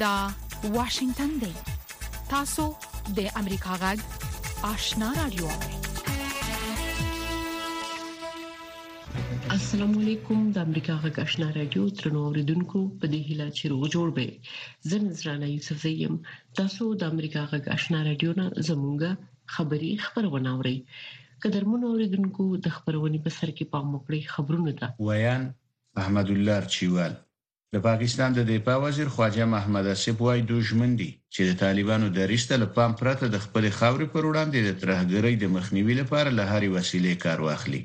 دا واشنگتن دی تاسو د امریکا غږ آشنا رادیو السلام علیکم د امریکا غږ آشنا رادیو ترنو اوریدونکو په دې هیله چې روغ جوړ به زه نذرانه یوسف زیم تاسو د امریکا غږ آشنا رادیو نه زمونږه خبری خپرونه اورئ قدرمن اوریدونکو د خبرونې په سر کې پام وکړئ خبرونه ته. ویاند احمد الله ارچیوال د پاکستان د دفاع وزیر خواجه محمد اصف وايي دوی ژمن دي چې د طالبانو دریځ ته له پام پرته د خپلې خاورې پر وړاندې د ترهګرۍ د مخنیوي لپاره له هرې وسیلې کار واخلي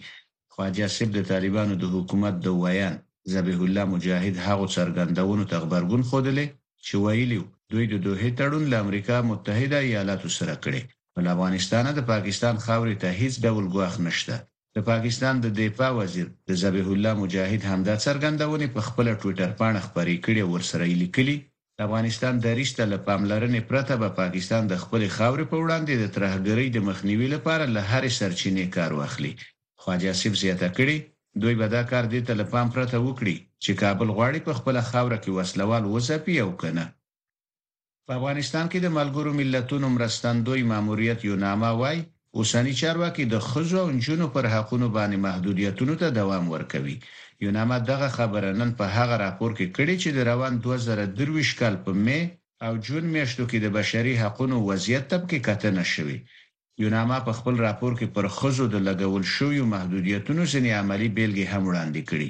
خواجه صیب د طالبانو د حکومت د ویاند ذبیح الله مجاهد هغو څرګندونو ته غبرګون ښودلی چې ویلي و دوی د دوحې تړون له امریکا متحده ایالاتو سره کړی او له افغانستانه د پاکستان خاورې ته هیڅ ډول ګواښ نشته. د پاکستان د دفاع وزیر د ذبیح الله مجاهد همدا څرګندونې په خپله ټویټرپاڼه خپرې کړي او ورسره یې لیکلي د افغانستان دریځ ته له پاملرنې پرته به پاکستان د خپلې خاورې په وړاندې د ترهګرۍ د مخنیوي لپاره له هرې سرچینې کار واخلي. خواجه اصف زیاته کړې، دوی به دا کار دې ته له پام پرته وکړي، چې کابل غواړي په خپله خاوره کې وسله وال وځپي او که نه. په افغانستان کې د ملګرو ملتونو مرستندوی ماموریت یوناما وايي، اوسني چارواکي د ښځو او نجونو پر حقونو باندې محدودیتونو ته دوام ورکوي. یوناما دغه خبره نن په هغه راپور کې کړې چې د روان دوه زره درویشت کال په مې او جون میاشتو کې د بشري حقونو وضعیت ته پکې کتنه شوې. یوناما په خپل راپور کې پر ښځو د لګول شویو محدودیتونو ځینې عملي بېلګې هم وړاندې کړي.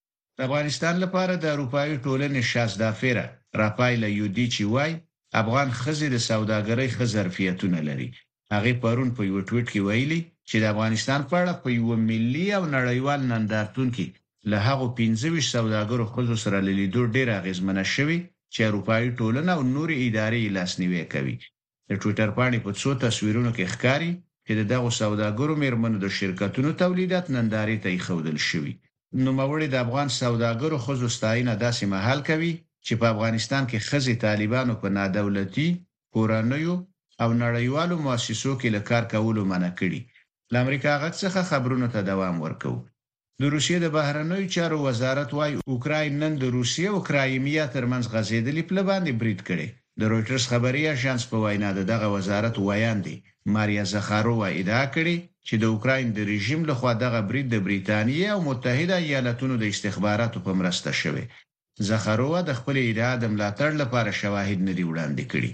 د افغانستان لپاره د اروپايي ټولنې شاس دافیره راپایله یودیچي وایي، افغان ښځې د سوداګرۍ ښه ظرفیتونه لري. هغې پرون په یوه ټویټ کې ویلي، چې د افغانستان په اړه په یوه ملي او نړیوال نندارتون کې له هغو پنځه ویشت سوداګرو ښځو سره له لیدو ډېره اغېزمنه شوې، چې اروپايي ټولنه او نورې ادارې یې لاسنیوی کوي. د ټویټرپاڼې په څو تصویرونو کې ښکاري چې د دغو سوداګرو مېرمنو د شرکتونو تولیدات نندارې ته ایښودل شوي. نوموړې د افغان سوداګرو ښځو ستاینه داسې مهال کوي چې په افغانستان کې ښځې طالبانو په نادولتي، کورنیو او نړیوالو موسسو کې له کار کولو منع کړي. له امریکا غږ څخه خبرونو ته دوام ورکوو. د روسیې د بهرنیو چارو وزارت وايي، اوکراین نن د روسیې او کرایمیا ترمنځ غځېدلي پله باندې برید کړی. د رویټرز خبري اژانس په وینا د دغه وزارت ویاندې ماریا زخارووا ادعا کړې چې د اوکراین د رژیم لخوا دغه برید د بریتانیې او متحده ایالتونو د استخباراتو په مرسته شوی زخارووا د خپلې ادعا د ملاتړ لپاره شواهد نه دي وړاندې کړي.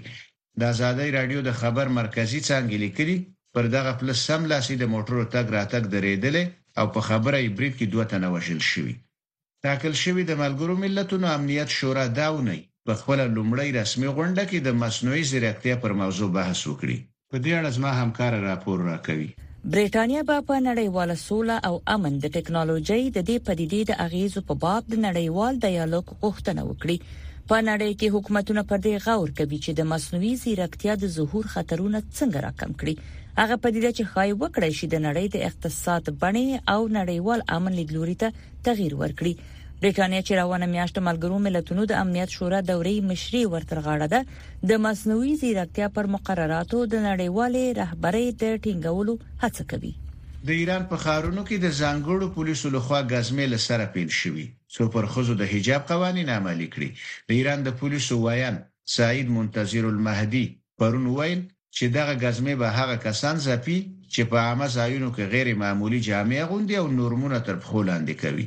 د ازادۍ راډیو د خبر مرکزي څانګې لیکلي، پر دغه پله سملاسي د موټرو تګ راتګ درېدلی او په خبره یې برید کې دوه تنه وژل شوي. ټاکل شوې د ملګرو ملتونو امنیت شورا دا اونۍ په خپله لومړۍ رسمي غونډه کې د مصنوعي ځیرکتیا پر موضوع بحث وکړي. په دې اړه زما همکاره راپور راکوي. برېټانیا به په نړیواله سوله او امن د ټکنالوژۍ د دې پدیدې د اغېزو په باب د نړیوال دیالوګ غوښتنه وکړي. په نړۍ کې حکومتونه پر دې غور کوي چې د مصنوعي ځیرکتیا د ظهور خطرونه څنګه راکم کړي. هغه پدیده چې ښایي وکړای شي د نړۍ د اقتصاد بڼې او نړیوال امن لیدلوري ته تغیر ورکړي برېټانیا چې روانه میاشت ملګرو ملتونو د امنیت شورا دورې مشري ورتر غاړه ده د مصنوعي ځیرکتیا پر مقرراتو د نړیوالې رهبرۍ د ټینګولو هڅه کوي د ایران په ښارونو کې د ځانګړو پولیسو لخوا ګزمې له سره پیل شوي څو پر خزو د حجاب قوانین عملی کړي د ایران د پولیسو ویاند سعید منتظر المهدی پرون ویل چې دغه ګزمې به هغه کسان ځپي چې په عامه ځایونو کې غیر معمولي جامې اغوندي او نورمونه تر پښو لاندې کوي.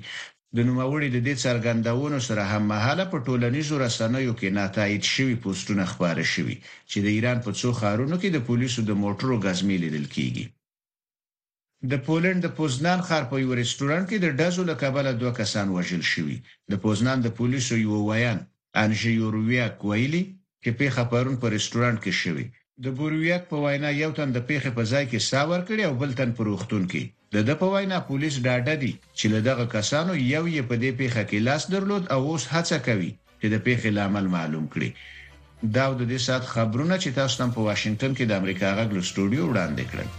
د نوموړي د دې څرګندونو سره هممهاله په ټولنیزو رسنیو کې ناتایید شوي پوسټونه خپاره شوي چې د ایران په څو ښارونو کې د پولیسو د موټرو ګزمې لیدل کیږي. د پولنډ د پوزنان ښار په یوه رسټورانټ کې د ډزو له کبله دوه کسان وژل شوي. د پوزنان د پولیسو یوه ویاند انژي یورویاک ویلي چې پېښه پرون په رسټورانټ کې شوې. د بورویاک په وینا یو تن د پېښې په ځای کې ساه ورکړې او بل تن په روغتون کې. د ده په وینا پولیس ډاډه دي چې له دغه کسانو یو یې په دې پېښه کې لاس درلود او اوس هڅه کوي چې د پېښې لامل معلوم کړي. دا و د دې ساعت خبرونه چې تاسو ته په واشنګټن کې د امریکا غږ له سټوډیو وړاندې کړل.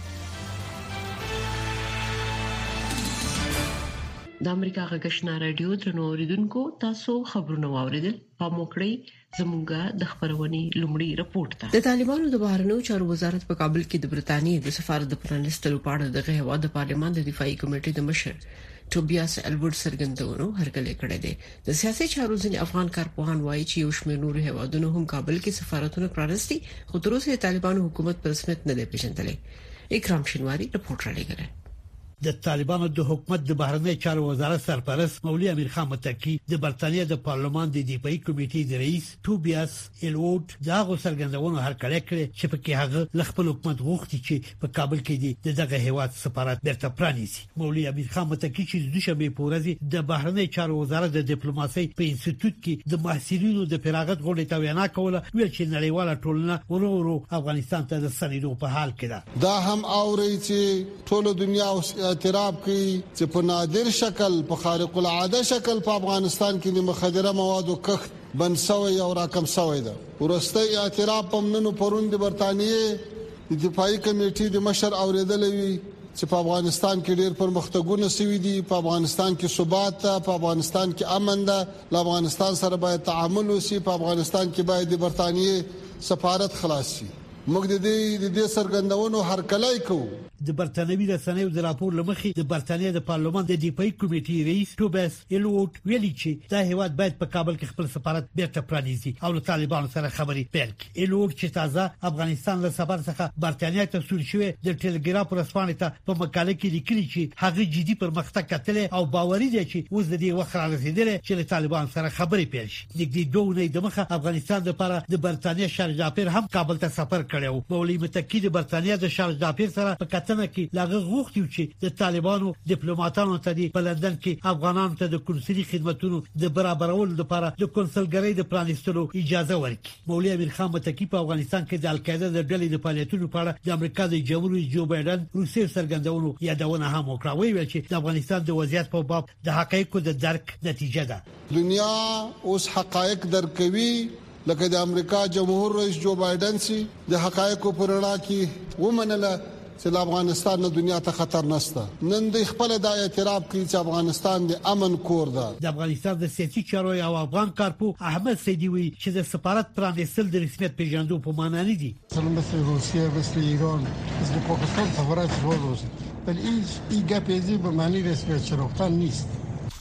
د امریکا غږ آشنا رادیو درنو اوریدونکو تاسو خبرونه واوریدل پام وکړئ زموږه د خبرونې لومړی رپورت ده د طالبانو د بهرنیو چارو وزارت په کابل کې د برتانیې د سفارت د پرانیستلو په اړه د غهوا د پارلمان د دفاعي کمیټې د مشر ټوبیاس البرټ څرګندونو هرکلی کړی دی د سیاسي چارو ځینې افغان کارپوهان وایي چې یو شمېر نور هیوادونو هم کابل کې سفارتونه پرانستي خو تر اوسه یې طالبانو حکومت په رسمیت نه دی پیژندلی اکرام شینواری رپورټ را لېږلی د طالبانو د حکومت د بهرنی چارو وزارت سرپرست مولوی امیر خان متقی د برتانیا د پارلمان د دفاعي کمیټې د رئیس توبیاس ایلووډ د هغو څرګندونو هرکلی کړی چې په کې هغه له خپل حکومت غوښتي چې په کابل کې دې د دغه هیواد سفارت بیرته پرانیزي مولوي امیر خان متقي چې د دوشنبې په ورځ د بهرنی چارو وزارت د ډیپلوماسۍ په انسټیټیوټ کې د محصلینو د فراغت غونډې ته وینا کوله ویل چې نړیواله ټولنه ورو ورو افغانستان ته د سنیدو په حال کې ده دا هم اوري چې ټول دنیا اوس اعتراف کوي چې په نادر شکل په خارق العاده شکل په افغانستان کې د مخدره موادو کښت بند سوی او راکم سوی ده. وروستی اعتراف په نن او پرون د برتانیې د دفاعي کمېټې د مشر اورېدلی وي چې په افغانستان کې ډېر پرمختګونه سوي دي، په افغانستان کې ثبات ده، په افغانستان کې امن ده، له افغانستان سره باید تعامل وسي، په افغانستان کې باید د برتانیې سفارت خلاص سي. موږ د دې د دې څرګندونو هرکلی کوو. د برتانوي رسنیو د راپور له مخې، د برتانیا د پارلمان د دفاعي کمېټې رئیس ټوبیس ایلوټ ویلي چې دا هیواد باید په کابل کې خپل سفارت بیرته پرانیزي او له طالبانو سره خبرې پیل کړي ایلوټ چې تازه افغانستان له سفر څخه برتانیا ته سور شوی د ټلګراف ورسپانې ته په مقاله کې لیکلي چې هغه جدي پرمختګ کتل او باوري دی چې اوس د دې وخت را رسیدلی چې له طالبانو سره خبرې پیل شي نږدې دوه اونۍ دمخه افغانستان لپاره د برتانیا شارژ داپیر هم کابل ته سفر کړی و. مولوي متقي د برتانیا د شارژ داپیر سره په کتنه کې له هغه غوښتي و چې د طالبانو دیپلوماتانو ته دې په لندن کې افغانانو ته د کونسلي خدمتونو د برابرولو لپاره د کونسلګرۍ د پرانیستلو اجازه ورکړي. مولوي امیر خان متقي په افغانستان کې د القاعده د ډلې د فعالیتونو په اړه د امریکا د جمهور رئیس جو بایډن وروستیو څرګندونو یادونه هم وکړه او ویې ویل چې د افغانستان د وضعیت په باب د حقایقو د درک نتیجه ده. دنیا اوس حقایق درک کوي لکه د امریکا جمهور رئیس جو بایډن سي د حقایقو په رڼا کې ومنله چې له افغانستان نه دنیا ته خطر نشته نن دوی خپله دا اعتراف کوي چې افغانستان د امن کور ده. د افغانستان د سیاسي چارو یو افغان کارپوه احمد سیدي وایي چې د سفارت پرانیستل د رسمیت پیژندو په مانا نه دي. سره مثل روسیه مثل ایران مثل پاکستان سفارت فعال اوسي بل هیڅ ای ګپ یې به معنی رسمیت شناختن نیست.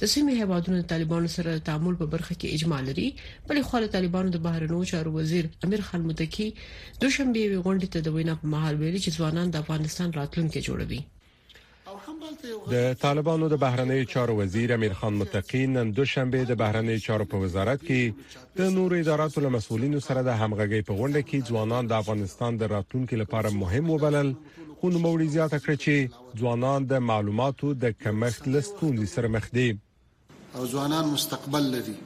د سیمې هیوادونو د طالبانو سره د تعامل په برخه کې اجماع لري بلې خو د طالبانو د بهرنیو چارو وزیر امیر خان متکی دوشنبه یوې غونډې ته د وینا په مهال ویلي چې ځوانان د افغانستان راتلونکي جوړوي د طالبانو د بهرنیو چارو وزیر امیر خان متقی نن دوشنبه د بهرنیو چارو په وزارت کې د نورو اداراتو له مسولینو سره د همغږۍ په غونډه کې ځوانان د افغانستان د راتلونکو لپاره مهم وبلل خو نو موري زیاته کړې چې ځوانان د معلوماتو د کمښت له ستونزې سره مخ دي. او ځوانان مستقبل لري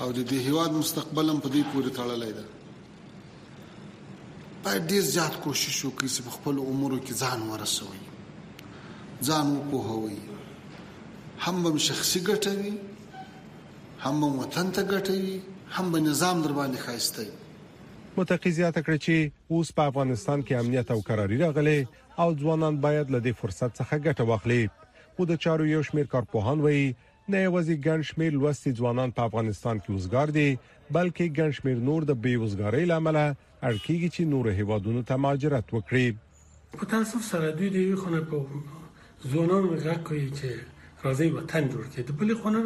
او د دې هېواد مستقبل هم په دوی پورې تړلی دی. باید ډېر زیات کوشش وکړي چې په خپلو امورو کې ځان ورسوي، ځان وپوهوي، هم به شخصي ګټه وي، هم به وطن ته ګټه وي، هم به نظام درباندې ښایسته وي. متقي زیاته کړه چې اوس په افغانستان کې امنیت او کراري راغلي او ځوانان باید له دې فرصت څخه ګټه واخلي خو د چارو یو شمېر کارپوهان وایي نه یوازې ګڼ شمېر لوستي ځوانان په افغانستان کې وزګار دي بلکې ګڼ شمېر نور د بې وزګارۍ لامل اړ کیږي چې نورو هیوادونو ته مهاجرت وکړي په تاسف سره دوی د یوې خونه په ځوانانو غږ کوي چې راځي وطن جوړ کړي د بلې خونه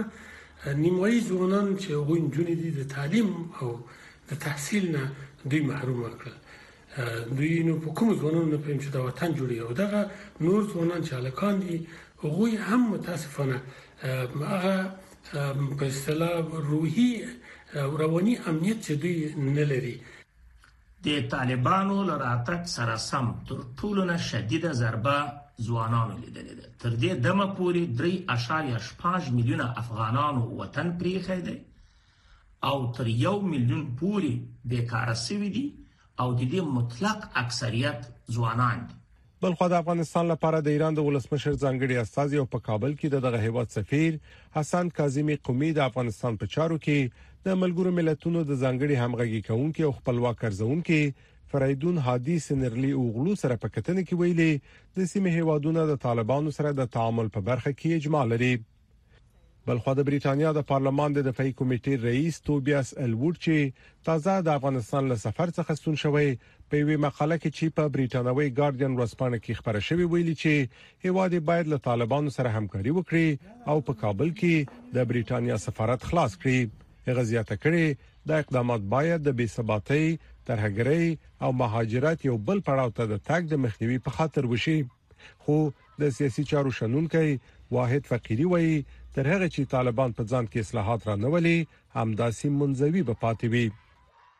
نیمایي ځوانان چې هغوی نجونې دي د تعلیم او د تحصیل نه دوی محروم کړل دوی نو په کوم ځوانانو نه پېم چې دا وطن جوړي او دغه نور ځوانان چې الکان دي هغوی هم متاسفانه هغه په اصطلاح روحي رواني امنیت چې دوی نه لري د طالبانو له راتګ سره سم تر ټولو نه شدیده ضربه ځوانانو لیدلې ده. تر دې دمه پورې درې اعشاریه شپږ میلیونه افغانانو وطن پریښی دی او تر یو میلیون پورې بېکاره شوي دي او د دې مطلق اکثریت ځوانان دي. بلخوا د افغانستان لپاره د ایران د ولسمشر ځانګړي استازي او په کابل کې د دغه هیواد سفیر حسن کاظمی قومي د افغانستان په چارو کې د ملګرو ملتونو د ځانګړي همغږي کونکي او خپلواک ارزونکو فریدون هادي سنرلی اوغلو سره په کتنه کې ویلي د سیمې هیوادونه د طالبانو سره د تعامل په برخه کې اجماع لري بلخوا د بریټانیا د پارلمان د دفاعي کمیټې رئیس توبیاس الوډ چې تازه د افغانستان له سفر څخه ستون شوی په یوې مقاله کې چې په بریټانوي ګارډین ورځپاڼه کې خبره شوې ویلي چې هیواد باید له طالبانو سره همکاري وکړي او په کابل کې د بریټانیا سفارت خلاص کړي هغه زیاته کړې دا اقدامات باید د بې ثباتۍ ترهګرۍ او مهاجرت یو بل پړاو ته د تګ د مخنیوي په خاطر وشي خو د سیاسي چارو شنونکی واحد فقيري وایي تر هغه چې طالبان په ځان کې اصلاحات را نه ولي همداسې منځوي به پاتې وي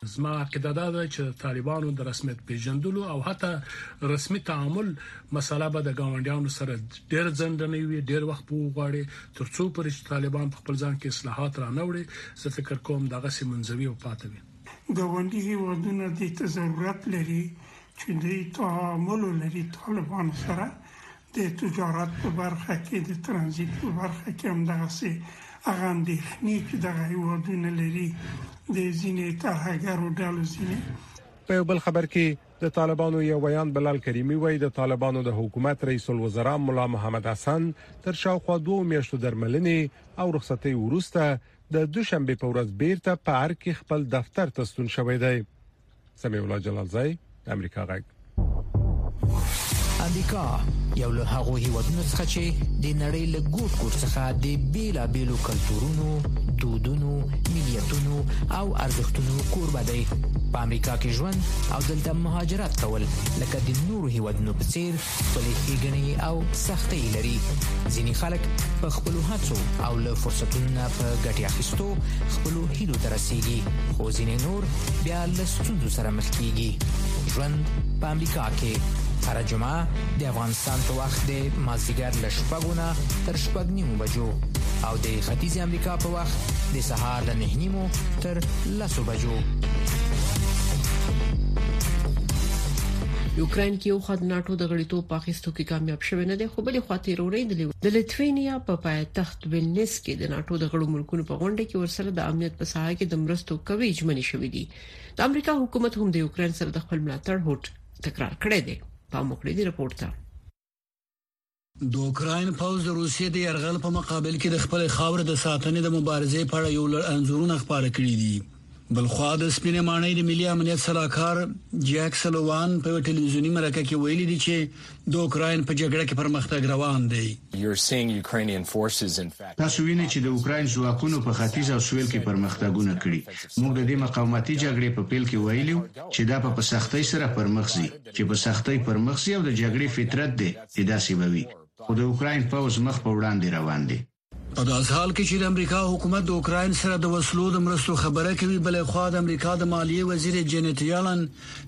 زما عقیده دا ده چې طالبانو د رسمیت پیژندلو او حتی رسمي تعامل مسله به د گاونډیانو سره ډیر ځندنه وي ډیر وخت په وغواړي ترڅو پر چې طالبان په خپل ځان کې اصلاحات را نه وړي زه فکر کوم دغه سیمنځوي او پاتوي ګاونډي هیوادونه د ته ضرورت لري چې دوی تعامل لري طالبانو سره د تجارت په برخه کې د ترانزیت په برخه کې هم دغه سي هغه اندېښنې چې دغه هیوادونه لري د ځینې ترهګرو ډلو ځینې په یو بل خبر کې د طالبانو یو ویاند بلال کریمی وایي د طالبانو د حکومت رئیس الوزرا مولا محمد حسن تر شاوخوا دوه میاشتو درملنې او رخصتۍ وروسته د دوشنبه په ورځ بیرته په ارګ کې خپل دفتر ته ستون شوی دی سمي الله جلال زای امریکا غږ امریکا یو له هغو هیوادونو څخه چې د نړۍ له ګوټ ګوټ څخه د بیلابیلو کلتورونو، دودونو، ملیتونو او ارزښتونو کوربه دی. په امریکا کې ژوند او دلته مهاجرت کول لکه د نورو هیوادونو په څیر خپلې ښېګڼې او سختۍ لري ځینې خلک په خپل هڅو او له فرصتونو په ګټې اخیستو خپل هیلو ته رسیږي خو ځینې نور بیا له ستونزو سره مخ کیږي ژوند په امریکا کې هر جمعه د افغانستان په وخت د مازیګر له شپږو نه تر شپږ نیمو بجو او د ختیځ امریکا په وخت د سهار له نه نیمو تر تاسو بجو یوکرين کې یو خد ناتو د غړیتوب په اخیستو کې کامیاب شوی نه دی خو بلې خوا تیروري د لیتوینیا په پایتخت ویلنس کې د ناتو د غړو ملکونو په غونډه کې ورسره د امنیت په ساحه کې د مرستو کوي ژمنې شوې دي د امریکا حکومت هم د یوکرين سره د خپل ملاتړ هوټ تکرار کړی دی په مخړې دی رپورت ته د اوکراین پوځ د روسیې د یرغل په مقابل کې د خپل خاور د ساتنې د مبارزې په اړه یو لړ انځورونه خپاره کړي دي بلخوا د سپینې ماڼۍ د ملي امنیت سلاکار جیک سلوان په ټلویزیوني مرکه کې ویلي دي چې د اوکراین په جګړه کې پرمختګ روان دی تاسو وینئ چې د اوکراین ځواکونو په ختیځ او سویل کې پرمختګونه کړي موږ د دې مقاومتي جګړې په پیل کې ویلي چې دا په سختۍ سره پرمخ ځي چې په سختۍ پر مخ ځي او د جګړې فطرت دی چې داسې به وي، خو د اوکراین پوځ مخ په وړاندې روان دی. په داسې حال کې چې د امریکا حکومت د اوکراین سره د وسلو د مرستو خبره کوي، بله خوا د امریکا د مالیې وزیرې جنیت یالن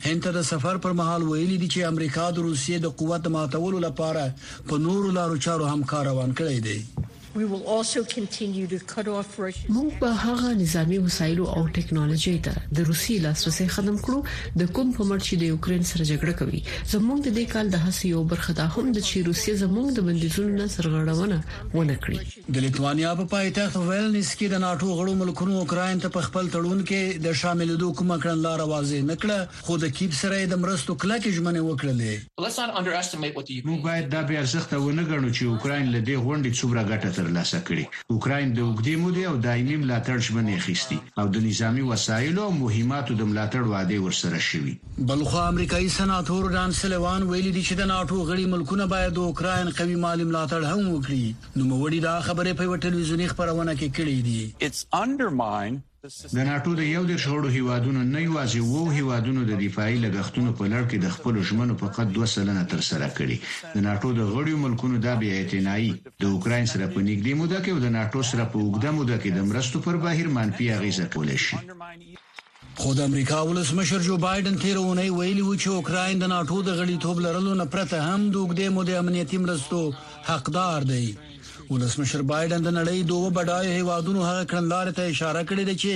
هند ته د سفر پر مهال ویلي دي چې امریکا د روسیې د قوت د ماتولو لپاره په نورو لارو چارو هم کار روان کړی دی. موږ به هغه نظامي وسایلو او ټیکنالوژۍ ته د روسیې لاسرسی ختم کړو د کوم په مټ چې د یوکرین سره جګړه کوي. زموږ د دې کال د هڅو یوه برخه دا هم ده چې روسیه زموږ د بندیزونو نه سرغړونه ونه کړي. د لیتوانیا په پایتخت ویلنیس کې د ناټو غړو ملکونو اوکراین ته په خپل تړون کې د شاملیدو کومه کړنلاره واضح نه کړه، خو د کیب سره یې د مرستو کلکې ژمنې وکړلې. موږ باید دا بې ارزښته ونه ګڼو چې اوکراین له دې غونډې څومره ګټه ترلاسه کړې. اوکراین د اوږدې مودې او دایمي ملاتړ ژمنې اخیستي او د نظامي وسایلو او مهماتو د ملاتړ وعدې ورسره شوي. بلخوا امریکايي سناتور ډان سلیوان ویلي دي چې د ناټو غړي ملکونه باید د اوکراین قوي مالي ملاتړ هم وکړي. نوموړي دا خبرې په یوه ټلویزیوني خپرونه کې کړې دي. د ناټو د یو دېرش غړو هیوادونو نه یواځې اوو هیوادونو د دفاعي لګښتونو په لړ کې د خپلو ژمنو په قد دوه سلنه تر سره کړي. د ناټو د غړیو ملکونو دا بې اعتنايي د اوکراین سره په نیږدې موده کې او د ناټو سره په اوږده موده کې د مرستو پر بهیر منفي اغیزه کولای شي. خو د امریکا ولسمشر جو بایډن تیره اونۍ ویلي وو چې اوکراین د ناټو د غړیتوب لرلو نه پرته هم د اوږدې مودې امنیتي مرستو حقدار دی. ولسمشر بایډن د نړۍ دوه بډایو هیوادونو هغه کړنلارې ته اشاره کړې ده چې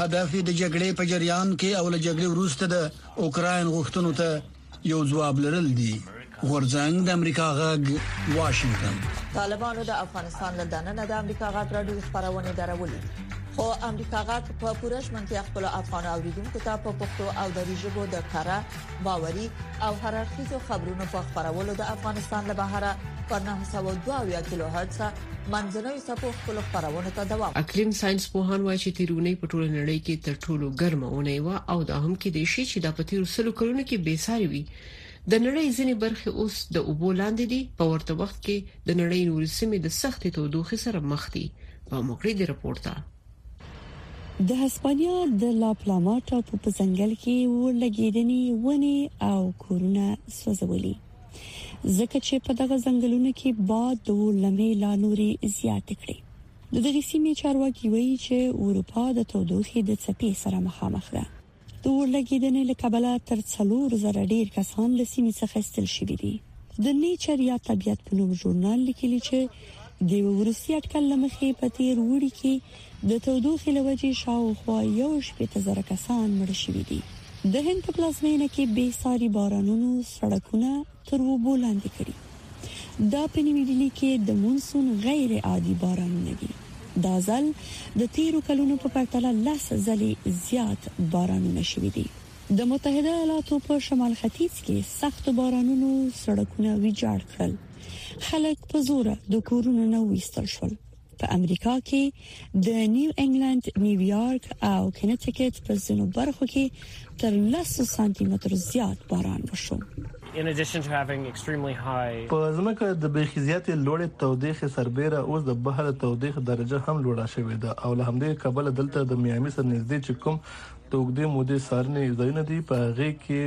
هدف یې د جګړې په جریان کې او له جګړې وروسته د اوکراین غوښتنو ته یو ځواب لرل دي غورځنګ د امریکا غږ واشنگټن طالبانو د افغانستان له دننه د امریکا غږ راډیو خبرونه درولې خو امریکا غږ په پوره شمنتیا خپل افغان اوریدونکو ته په پښتو او دری ژبه د کاره باوري او هر اړخیزو خبرونو په خبرولو د افغانستان له بهره په 902 کیلو هرتز منځنوي سپو خپل خبرونه ته دوام اقلیم ساينس پوهان وایي چې تیرونی په ټوله نړۍ کې تر ټولو ګرمه ونې و او دا هم کې دی شي چې د پتیرو سلو کلونو کې بې ساري وي د نړۍ ځینې برخې اوس د اوبو لاندې دي په ورته وخت کې د نړۍ نورې سیمې د سختې تودوخې سره مخ دي په مخړې د رپورټه د هسپانیا د لا پلاما ټاپو په ځنګل کې ورلګېدنې ونې او کورونه سوځولي ځکه چې په دغه ځنګلونو کې باد د لمې لا نوري زیات کړي د دغه سیمې چارواکي وایي چې اروپا د تودوخې د څپې سره مخامخ ده د اورلګیدنې له کبله تر څلور زره ډیر کسان له سیمې څخه ایستل شوي دي د نیچر یا طبیعت په نوم ژورنال لیکلي چې د ورسي اټکل لمخې په تیر وړي کې د تودوخې لوجې شاوخوا یو شپې ته زره کسان مړ شوي دي د هند په پلازمینه کې به ساري بارانونو سړکونه تر اوبو لاندې کړي. دا په نوي ډیلي کې د مونسون غیر عادي بارانونه دي. دا ځل د تیرو کلونو په پرتله لس ځلې زیات بارانونه شوي دي. د متحده ایالاتو په شمال ختیځ کې سختو بارانونو سړکونه ویجاړ کړل، خلک په زوره د کورونو نه وایستل شول. په امریکا کې د نیو انګلند، نیویارک او کنټیکټ په ځینو برخو کې تر 10 سانتي متر زیات باران وشو. په ځمکه د بیخي زیاتې لوړې تودوخې سربېره اوس د بحر د تودوخې درجه هم لوړه شوې ده او له همدې کبله دلته د میامي سره نږدې چې کوم د اوږدې مودې څارنې ځایونه دي په هغې کې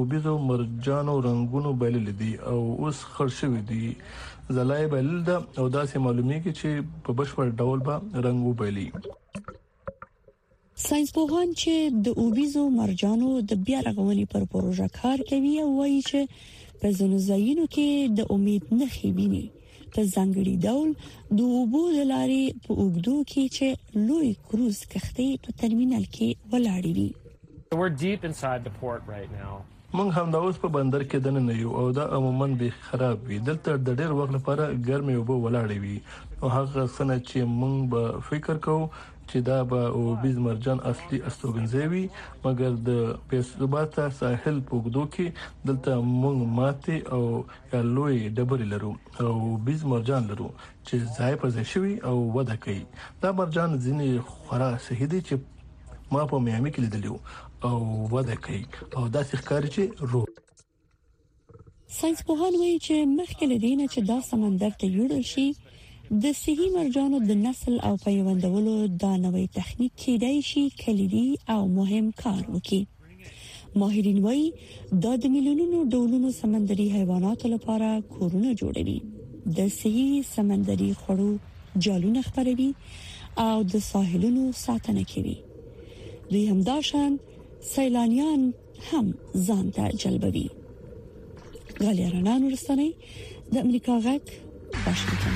اوبیزو مرجانو رنګونو بایللي دي او اوس خړ شوي دي. ځلا یې بایللې ده او داسې معلومیږي چې په بشپړ ډول به رنګ وبایلي. ساينسپوهان چې د اوبیزو مرجانو د بیا رغونې پر پروژه کار کوي او وایي چې په ځینو ځایونو کې د امید نخې ویني په ځنګړي ډول د اوبو د لارې په اوګدو کې چې لوی کروز کښتۍ په ترمینل کې ولاړې دي موږ همدا اوس په بندر کې دننه یو او دا عموماً بیخي خراب وي. دلته د ډېر وخت لپاره ګرمې اوبه ولاړې وي نو هغه څه نه چې موږ به فکر کوو چې دا به اوبیز مرجان اصلي استوګنځی وي مګر د بې ثباته ساحل په اوږدو کې دلته موږ ماتې او یا لویې ډبرې لرو او اوبیز مرجان لرو چې ځای په ځای شوي او وده کوي. دا مرجان ځینې خورا صحي دي چې ما په میامي کې لیدلی او وده کوي او داسې ښکاري چې رو ساينس پوهان وایي چې مخکې له دې نه چې دا سمندر ته یوړل شي د صحي مرجانو د نسل او پیوندولو دا نوې تخنیک کېدای شي کلیدي او مهم کار وکړي ماهرین وایي دا د میلیونونو ډولونو سمندري حیواناتو لپاره کورونه جوړوي د صحي سمندري خړو جالونه خبروي او د ساحلونو ساتنه کوي دوی همداشان سیلانیان هم ځان ته جلبوي غلیرانان ورستنی د امریکا غږ واشنگټن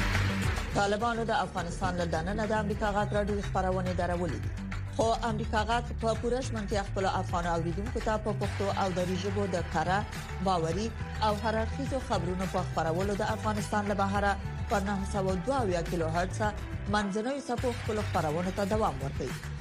طالبانو د افغانستان له دننه د امریکا غږ راډیو خبرونه درولې دي خو امریکا غږ په پوره شمنتیا خپل افغان اوریدونکو ته په پښتو او دری ژبه د کره باوري او هررخیزو خبرونو په خبرولو د افغانستان له بهره په 902 کیلو هرتز منځنوي سپو خپل خبرونه ته دوام ورکړي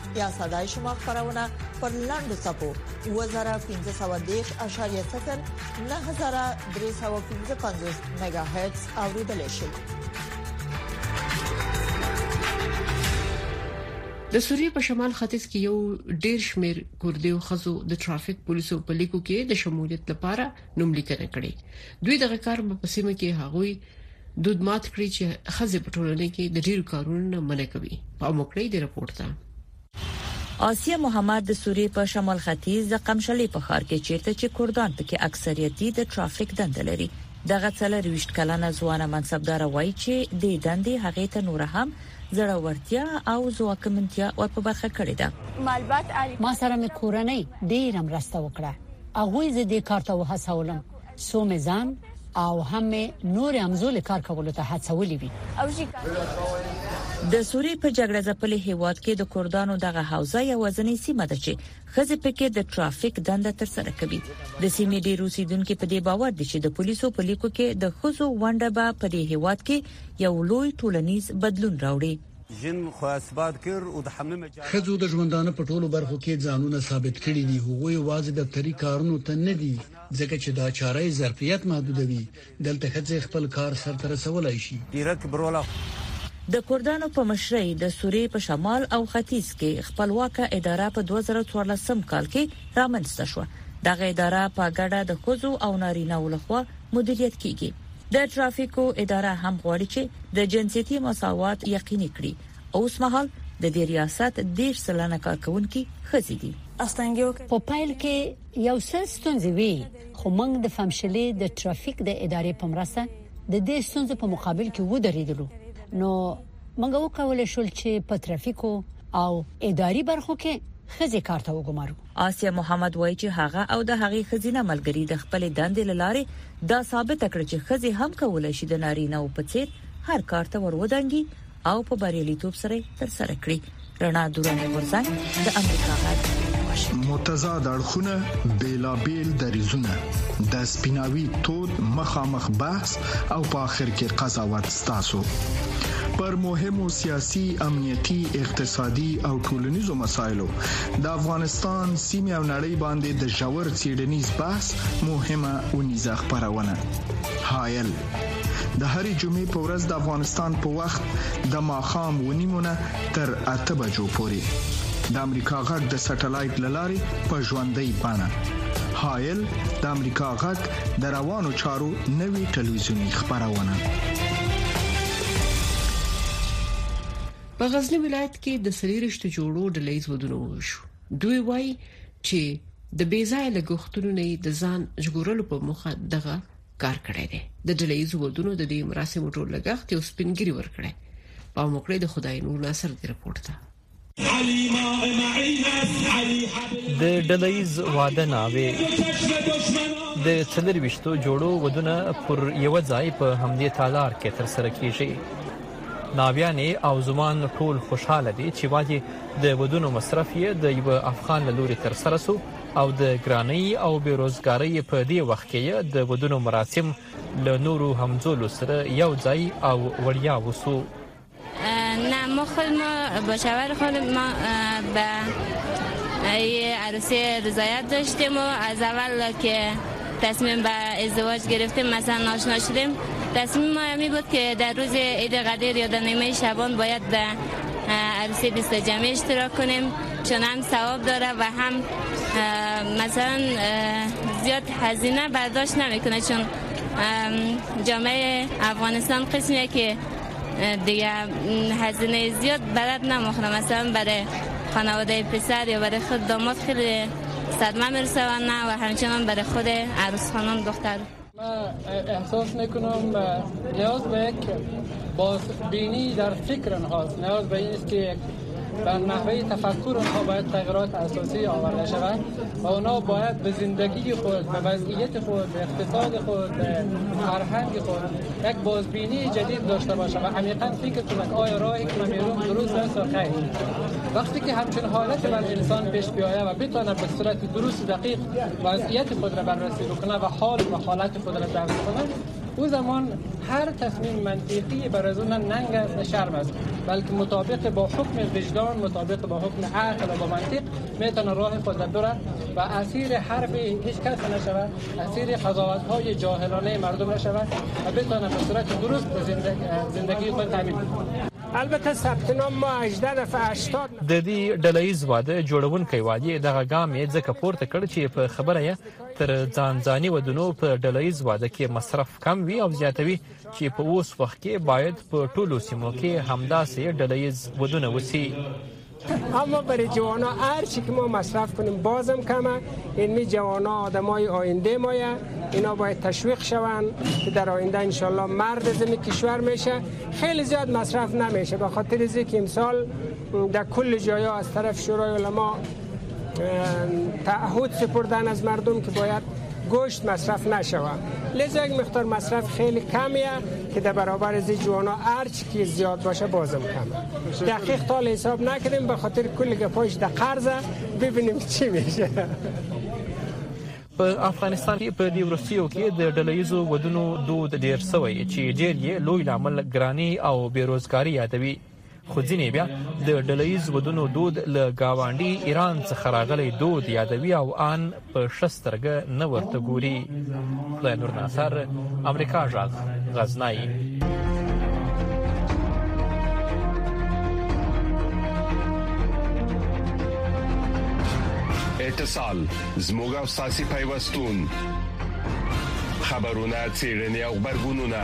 یا صداي شما خبرونه پر لاندو سپو 2015.0 9315 میگا هرتز اوریدل شي د سوریې په شمال ختیځ کې یو ډیر شمیر کوردیو خزو د ټرافیک پولیسو په لیکو کې د شمولیت لپاره نوم لیکنه کړې دوی دغه کار په سیمه کې هغوی دود مات کړی چې خزه په ټولنه کې د ډیرو کارونو نه منع کوي په مکړې د رپورت ته آسیه محمد د سوریې په شمال ختیځ د قمشلې په ښار کې چیرته چې کوردان پکې اکثریت دي د ټرافیک دند لري دغه 23 کلنه ځوانه منصبدار وایي چې د دندې هغه ته نور هم زړورتیا او ځواکمنتیا ور په برخه کړې ده ما سره مې کورنۍ ډیره مرسته وکړه هغه زه دې کار ته وهڅولم څو مې ځان او هم مې نور امزول کار کولو ته هڅولې وي. د سوریې په جګړه ځپلي هیواد کې د کوردانو دغه حوزه یوازنۍ سیمه ده چې خزه پکې د ټرافیک دنده تر سره کوي د سیمې ډیر اوسیدونکو په دې باور دي چې د پولیسو په لیکو کې د خزو ونده به په دې هیواد کې یو لوی ټولنیز بدلون راوړي خزو د ژوندانه په ټولو برخو کې ځانونه ثابت کړي دي هغه یوازې دفتري کارونو ته نه دي ځکه چې دا چاره ظرفیت محدودوي، دلته ښځې خپل کار سرته رسولای شي. د کردانو په مشرۍ د سوریې په شمال او ختیځ کې خپلواکه اداره په دوه زره څوارلسم کال کې رامنځته شوه. دغه اداره په ګډه د ښځو او نارینه وو لخوا مدیریت کیږي. د ټرافیکو اداره هم غواړي چې د جنسیتي مساوات یقیني کړي. اوس مهال د دې ریاست دېرش سلنه کارکوونکي ښځې دي. په پیل کې یو څه ستونزې وي خو موږ د فمشلې د ټرافیک د ادارې په مرسته د دې ستونزو په مقابل کې ودرېدلو نو موږ وکولای شول چې په ټرافیکو او اداري برخو کې خزي کار ته وګمارو آسیا محمد وایي چې هغه او د هغې خزینه ملګری د خپل دندې لاره دا ثابت کړ چې خزي هم کولای شي د نارینه او په څیر هر کار ته ورودانګي او په بریالیتوب سره تر سره کړی رڼا دورانه ورځنګ د امریکا غږ متضاد اړخونه بیلابیل دریزونه د سپیناوي تود مخامخ بحث او په اخر کې قضاوت ستاسو پر مهمو سیاسي امنیتي اقتصادي او ټولنیزو مسایلو د افغانستان سیمه او نړۍ باندې د جوړ چیډنیز بحث مهمه ونیزه خبرونه هایل د هرې جمعې په ورځ د افغانستان په وخت د ماخام ونیمونه تر 8 بجو پورې د امریکا غږ د سټلایټ لارې په ژوندۍ بانه هایل د امریکا غږ د روانو چارو نوي ټلویزیونی خبرونه په غزنی ولایت کې د سلیریشت جوړو ډلې زودونه وشو دوی وایي چې د بیزای لګښتونو نه د ځان ژغورلو په مخه دغه کار کړی دی د ډله ییزو ودونو د دې مراسمو ټول لګښت یو سپینګری ورکړي پام وکړئ د خدای نور ناصر دی رپورت ده د ډلېز واده ناوې د څلور وشتو جوړو ودونه پر یو ځای په همدې تالار کې تر سره کیږي ناویانې او زمان ټول خوشاله دي چې واجی د ودونو مصرف یې د یو افغان لوري تر سره سو او د ګرانۍ او بې روزګارۍ په دې وخت کې یې د ودونو مراسم له نورو همزولو سره یو ځای او وړیا وسو نه مخل ما بشاور خود ما به ای عروسی رضایت داشتیم و از اول که تصمیم به ازدواج گرفتیم مثلا ناشنا شدیم تصمیم ما همی بود که در روز عید قدیر یا در نیمه شبان باید به عروسی بیست جمعی اشتراک کنیم چون هم ثواب داره و هم مثلا زیاد هزینه برداشت نمیکنه چون جامعه افغانستان قسمیه که دیگه هزینه زیاد بلد نمخنه مثلا برای خانواده پسر یا برای خود داماد خیلی صدمه میرسه و نه و همچنان برای خود عروس خانم دختر احساس میکنم نیاز به یک باز بینی در فکر هاست نیاز به این است که در نحوه تفکر آنها باید تغییرات اساسی آورده شود و آنها باید به زندگی خود به وضعیت خود به اقتصاد خود به فرهنگ خود یک بازبینی جدید داشته باشه و عمیقا فکر کنند آیا راهی که من میرم درست است یا خیر وقتی که همچین حالت بر انسان پیش بیایه و بتانه به صورت درست دقیق وضعیت خود را بررسی بکنه و حال و حالت خود را درک کنه او زمان هر تصمیم منطقی بر از اون ننگ است شرم است بلکه مطابق با حکم وجدان مطابق با حکم عقل و با منطق میتونه راه خود بره و اسیر حرف هیچ کس نشود اسیر قضاوت های جاهلانه مردم نشود و بتونه به صورت درست زندگی خود تامین البته ثبت نام ما 18 نفر 80 د دې ډله ییز واده جوړونکی والي دغه ګام یې ځکه پورته کړ چې په خبره یې تر ځان ځاني ودونو په ډله ییز واده کې مصرف کم وي او زیاتوي چې په اوس وخت کې باید په ټولو سیمو کې همداسې ډله ییز ودونه وسی اما برای جوانا هر چی که ما مصرف کنیم بازم کمه اینمی جوانا آدمای آینده مایه اینا باید تشویق شوند که در آینده انشالله مرد زمین کشور میشه خیلی زیاد مصرف نمیشه به خاطر از که امسال در کل جایا از طرف شورای علما تعهد سپردن از مردم که باید گوشت مصرف نشود لذا یک مقدار مصرف خیلی کمیه که در برابر از جوانا ارچ که زیاد باشه بازم کم دقیق تال حساب نکردیم به خاطر کل گپایش در قرضه ببینیم چی میشه په افغانستان کې په دې وروستیو کې د ډلهییزو ودونو دود ډیر سوی چې ډیر یې لوی لامل ګرانی او بیروزګاری یادوي خو ځینې بیا د ډلهییز ودونو دود له گاونډي ایران څخه راغلی دود یادوي او ان په ښه سترګه نه ورته ګوري. خدای نور ناصر، امریکا غږ، غزنی. اتصال زموږ او ساسي پیوستون خبرونه چیرنی او خبرګونونه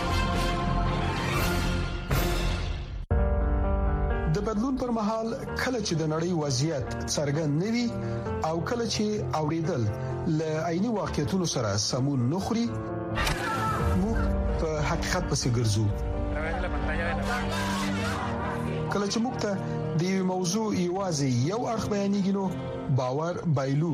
د بدلون پر مهال کله چې د نړۍ وضعیت څرګند نه وي او کله چې اوریدل ل عیني واقعیتونو سره سمون نه خوري موږ په حقیقت پسې ګرځو کله چې موږ ته د یو موضوع یوازې یو اړخ بیانېږي نو باور بایلو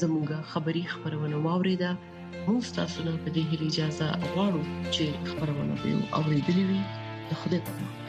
زموږه خبری خبرونه واوریده موږ تاسو نه په دې هیله اجازه غواړو چې خبرونه به او ریډلی وي د خوده په امان